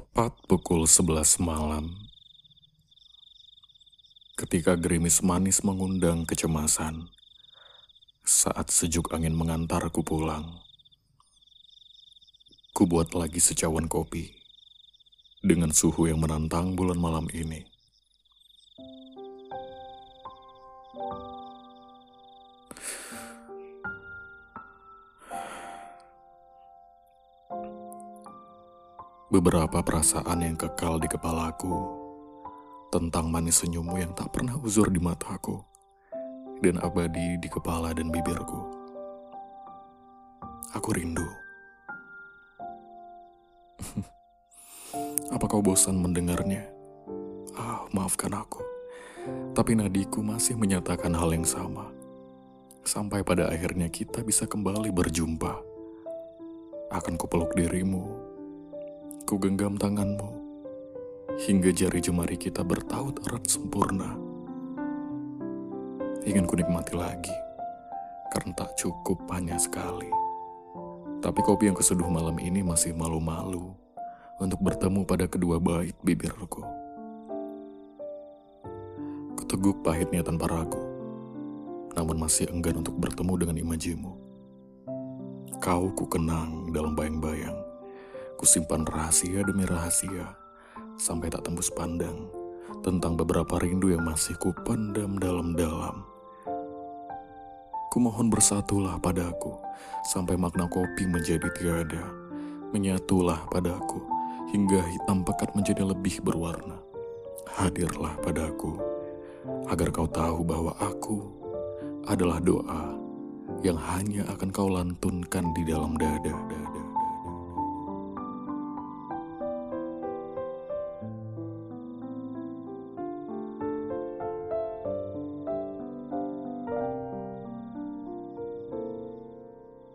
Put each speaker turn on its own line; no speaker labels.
Tepat pukul 11 malam, ketika gerimis manis mengundang kecemasan, saat sejuk angin mengantarku pulang, ku buat lagi secawan kopi dengan suhu yang menantang bulan malam ini. Beberapa perasaan yang kekal di kepalaku tentang manis senyummu yang tak pernah uzur di mataku dan abadi di kepala dan bibirku. Aku rindu. Apa kau bosan mendengarnya? Ah, maafkan aku. Tapi nadiku masih menyatakan hal yang sama. Sampai pada akhirnya kita bisa kembali berjumpa. Akan kupeluk dirimu Ku genggam tanganmu hingga jari jemari kita bertaut erat sempurna. Ingin ku nikmati lagi karena tak cukup hanya sekali. Tapi kopi yang keseduh malam ini masih malu-malu untuk bertemu pada kedua bait bibirku. Kuteguk pahitnya tanpa ragu, namun masih enggan untuk bertemu dengan imajimu. Kau ku kenang dalam bayang-bayang Kusimpan rahasia demi rahasia sampai tak tembus pandang tentang beberapa rindu yang masih kupendam dalam-dalam. Kumohon bersatulah padaku sampai makna kopi menjadi tiada. Menyatulah padaku hingga hitam pekat menjadi lebih berwarna. Hadirlah padaku agar kau tahu bahwa aku adalah doa yang hanya akan kau lantunkan di dalam dada.